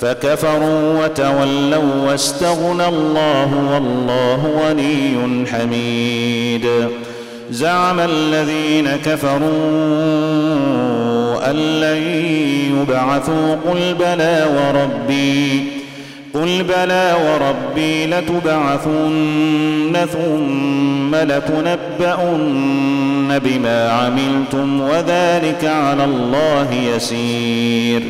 فكفروا وتولوا واستغنى الله والله غني حميد. زعم الذين كفروا أن لن يبعثوا قل بلى وربي قل بلى وربي لتبعثن ثم لتنبؤن بما عملتم وذلك على الله يسير.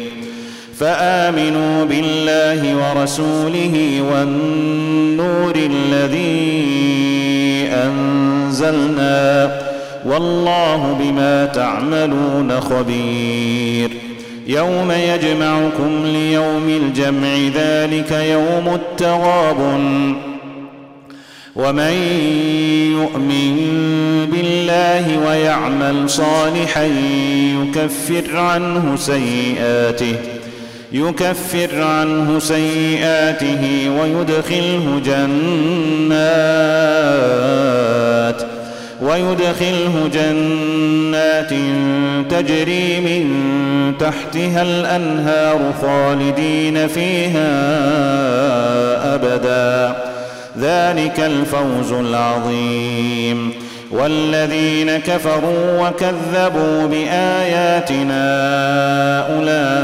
فآمنوا بالله ورسوله والنور الذي أنزلنا والله بما تعملون خبير. يوم يجمعكم ليوم الجمع ذلك يوم التغابن ومن يؤمن بالله ويعمل صالحا يكفر عنه سيئاته. يكفر عنه سيئاته ويدخله جنات ويدخله جنات تجري من تحتها الأنهار خالدين فيها أبدا. ذلك الفوز العظيم. والذين كفروا وكذبوا بآياتنا أولئك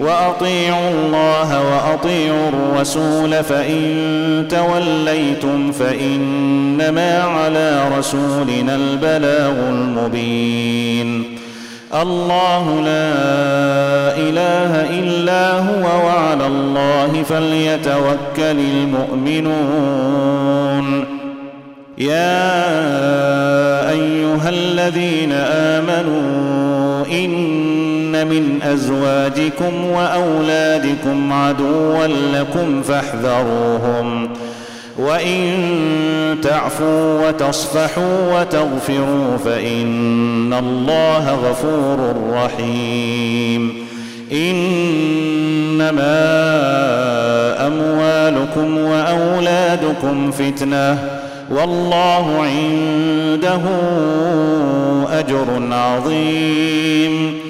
وأطيعوا الله وأطيعوا الرسول فإن توليتم فإنما على رسولنا البلاغ المبين. الله لا إله إلا هو وعلى الله فليتوكل المؤمنون. يا أيها الذين آمنوا إن من أزواجكم وأولادكم عدوا لكم فاحذروهم. وإن تعفوا وتصفحوا وتغفروا فإن الله غفور رحيم. إنما أموالكم وأولادكم فتنة. والله عنده أجر عظيم.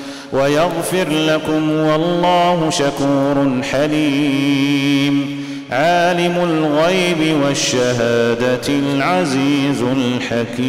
ويغفر لكم والله شكور حليم. عالم الغيب والشهادة العزيز الحكيم.